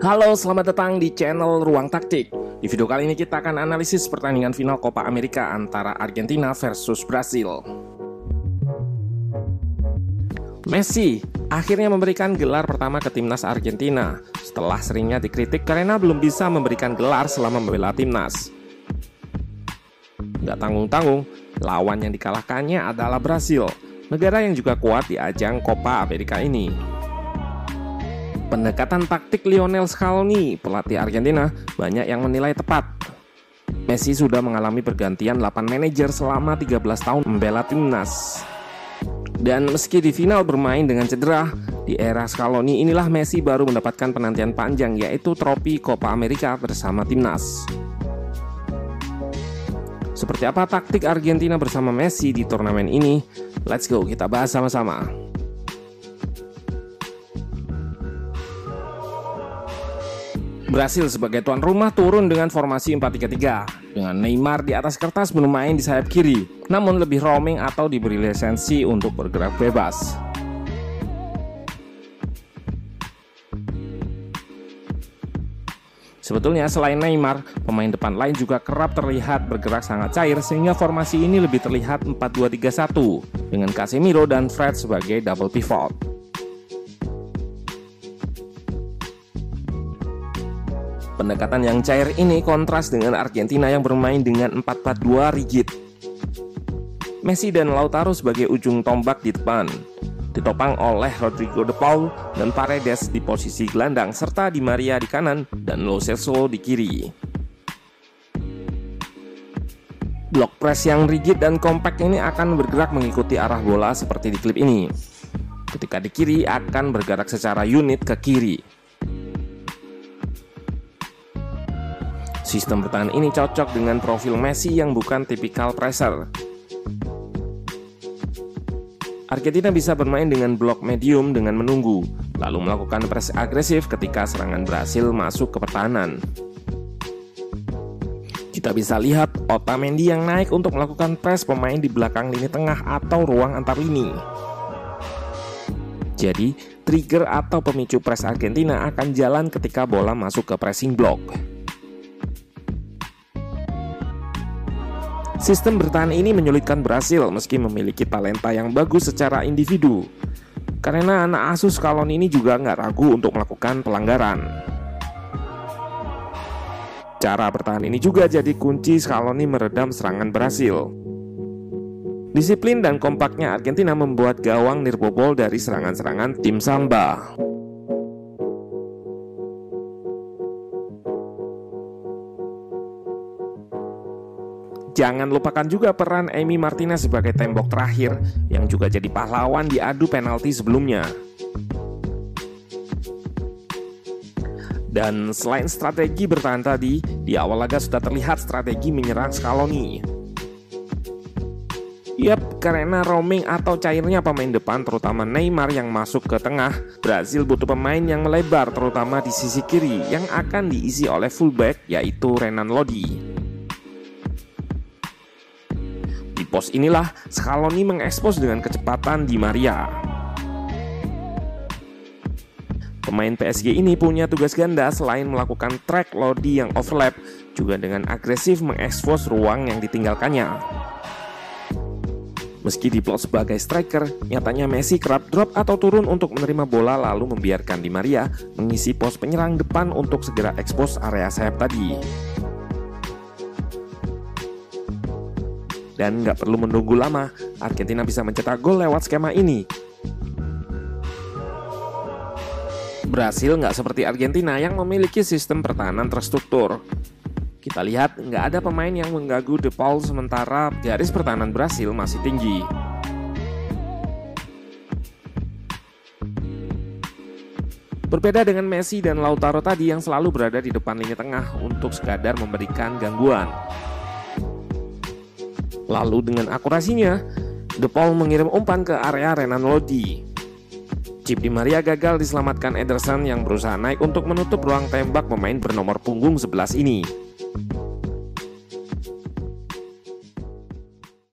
Halo, selamat datang di channel Ruang Taktik. Di video kali ini kita akan analisis pertandingan final Copa America antara Argentina versus Brasil. Messi akhirnya memberikan gelar pertama ke timnas Argentina setelah seringnya dikritik karena belum bisa memberikan gelar selama membela timnas. Gak tanggung-tanggung, lawan yang dikalahkannya adalah Brasil, negara yang juga kuat di ajang Copa America ini. Pendekatan taktik Lionel Scaloni, pelatih Argentina, banyak yang menilai tepat. Messi sudah mengalami pergantian 8 manajer selama 13 tahun membela timnas. Dan meski di final bermain dengan cedera, di era Scaloni inilah Messi baru mendapatkan penantian panjang yaitu trofi Copa America bersama timnas. Seperti apa taktik Argentina bersama Messi di turnamen ini? Let's go, kita bahas sama-sama. Brasil sebagai tuan rumah turun dengan formasi 4-3-3 dengan Neymar di atas kertas bermain di sayap kiri, namun lebih roaming atau diberi lisensi untuk bergerak bebas. Sebetulnya selain Neymar, pemain depan lain juga kerap terlihat bergerak sangat cair sehingga formasi ini lebih terlihat 4-2-3-1 dengan Casemiro dan Fred sebagai double pivot. Pendekatan yang cair ini kontras dengan Argentina yang bermain dengan 4-4-2 rigid. Messi dan Lautaro sebagai ujung tombak di depan, ditopang oleh Rodrigo de Paul dan Paredes di posisi gelandang serta Di Maria di kanan dan Lo Celso di kiri. Blok press yang rigid dan kompak ini akan bergerak mengikuti arah bola seperti di klip ini. Ketika di kiri akan bergerak secara unit ke kiri. Sistem bertahan ini cocok dengan profil Messi yang bukan tipikal presser. Argentina bisa bermain dengan blok medium dengan menunggu, lalu melakukan press agresif ketika serangan Brasil masuk ke pertahanan. Kita bisa lihat Otamendi yang naik untuk melakukan press pemain di belakang lini tengah atau ruang antar lini. Jadi, trigger atau pemicu press Argentina akan jalan ketika bola masuk ke pressing block. Sistem bertahan ini menyulitkan Brasil meski memiliki talenta yang bagus secara individu. Karena anak asuh Scaloni ini juga nggak ragu untuk melakukan pelanggaran. Cara bertahan ini juga jadi kunci Scaloni meredam serangan Brasil. Disiplin dan kompaknya Argentina membuat gawang nirbobol dari serangan-serangan tim Samba. Jangan lupakan juga peran Amy Martinez sebagai tembok terakhir yang juga jadi pahlawan di adu penalti sebelumnya. Dan selain strategi bertahan tadi, di awal laga sudah terlihat strategi menyerang Scaloni. Yap, karena roaming atau cairnya pemain depan terutama Neymar yang masuk ke tengah, Brazil butuh pemain yang melebar terutama di sisi kiri yang akan diisi oleh fullback yaitu Renan Lodi. Pos inilah Scaloni mengekspos dengan kecepatan Di Maria. Pemain PSG ini punya tugas ganda selain melakukan track Lodi yang overlap, juga dengan agresif mengekspos ruang yang ditinggalkannya. Meski diplot sebagai striker, nyatanya Messi kerap drop atau turun untuk menerima bola lalu membiarkan Di Maria mengisi pos penyerang depan untuk segera ekspos area sayap tadi. Dan nggak perlu menunggu lama, Argentina bisa mencetak gol lewat skema ini. Brasil nggak seperti Argentina yang memiliki sistem pertahanan terstruktur. Kita lihat nggak ada pemain yang mengganggu De Paul sementara garis pertahanan Brasil masih tinggi. Berbeda dengan Messi dan Lautaro tadi yang selalu berada di depan lini tengah untuk sekadar memberikan gangguan. Lalu dengan akurasinya, De Paul mengirim umpan ke area Renan Lodi. Chip Di Maria gagal diselamatkan Ederson yang berusaha naik untuk menutup ruang tembak pemain bernomor punggung 11 ini.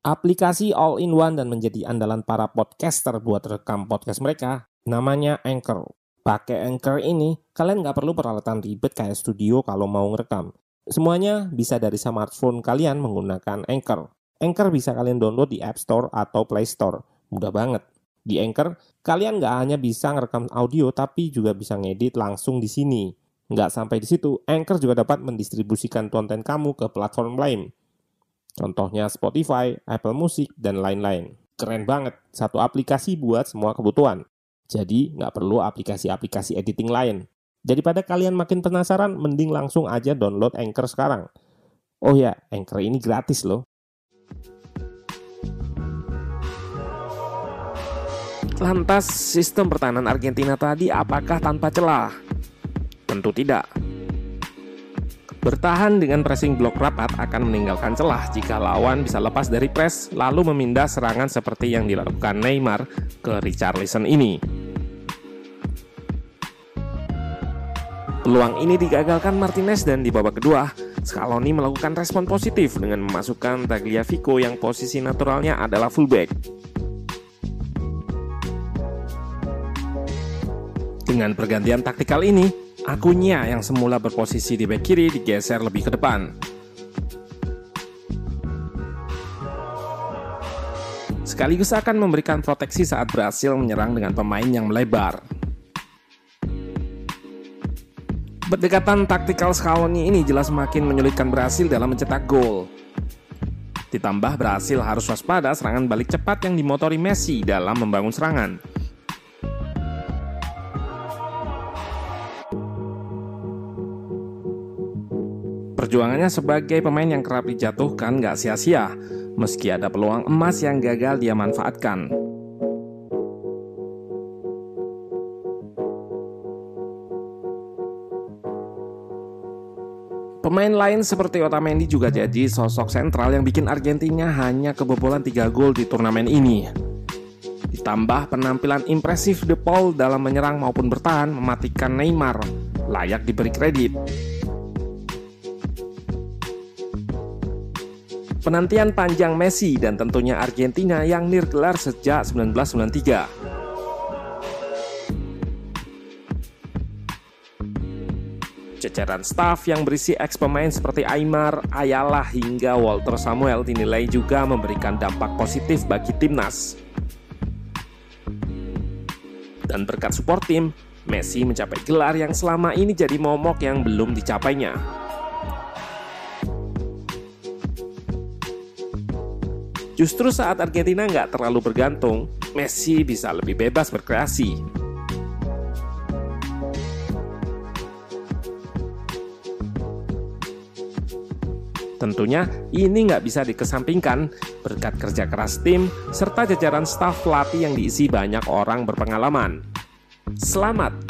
Aplikasi all-in-one dan menjadi andalan para podcaster buat rekam podcast mereka namanya Anchor. Pakai Anchor ini, kalian nggak perlu peralatan ribet kayak studio kalau mau ngerekam. Semuanya bisa dari smartphone kalian menggunakan Anchor. Anchor bisa kalian download di App Store atau Play Store. Mudah banget. Di Anchor, kalian nggak hanya bisa ngerekam audio, tapi juga bisa ngedit langsung di sini. Nggak sampai di situ, Anchor juga dapat mendistribusikan konten kamu ke platform lain. Contohnya Spotify, Apple Music, dan lain-lain. Keren banget, satu aplikasi buat semua kebutuhan. Jadi nggak perlu aplikasi-aplikasi editing lain. Daripada kalian makin penasaran, mending langsung aja download Anchor sekarang. Oh ya, Anchor ini gratis loh. Lantas, sistem pertahanan Argentina tadi apakah tanpa celah? Tentu tidak. Bertahan dengan pressing blok rapat akan meninggalkan celah jika lawan bisa lepas dari press lalu memindah serangan seperti yang dilakukan Neymar ke Richarlison ini. Peluang ini digagalkan Martinez dan di babak kedua, Scaloni melakukan respon positif dengan memasukkan Tagliafico yang posisi naturalnya adalah fullback. Dengan pergantian taktikal ini, Akunya yang semula berposisi di back kiri digeser lebih ke depan. Sekaligus akan memberikan proteksi saat berhasil menyerang dengan pemain yang melebar. Berdekatan taktikal Scaloni ini jelas semakin menyulitkan Brasil dalam mencetak gol. Ditambah Brasil harus waspada serangan balik cepat yang dimotori Messi dalam membangun serangan. Perjuangannya sebagai pemain yang kerap dijatuhkan gak sia-sia, meski ada peluang emas yang gagal dia manfaatkan. Pemain lain seperti Otamendi juga jadi sosok sentral yang bikin Argentina hanya kebobolan 3 gol di turnamen ini. Ditambah penampilan impresif De Paul dalam menyerang maupun bertahan mematikan Neymar, layak diberi kredit. Penantian panjang Messi dan tentunya Argentina yang nirgelar sejak 1993. Jajaran staff yang berisi ex pemain seperti Aymar, Ayala hingga Walter Samuel dinilai juga memberikan dampak positif bagi timnas. Dan berkat support tim, Messi mencapai gelar yang selama ini jadi momok yang belum dicapainya. Justru saat Argentina nggak terlalu bergantung, Messi bisa lebih bebas berkreasi. Tentunya ini nggak bisa dikesampingkan berkat kerja keras tim serta jajaran staf pelatih yang diisi banyak orang berpengalaman. Selamat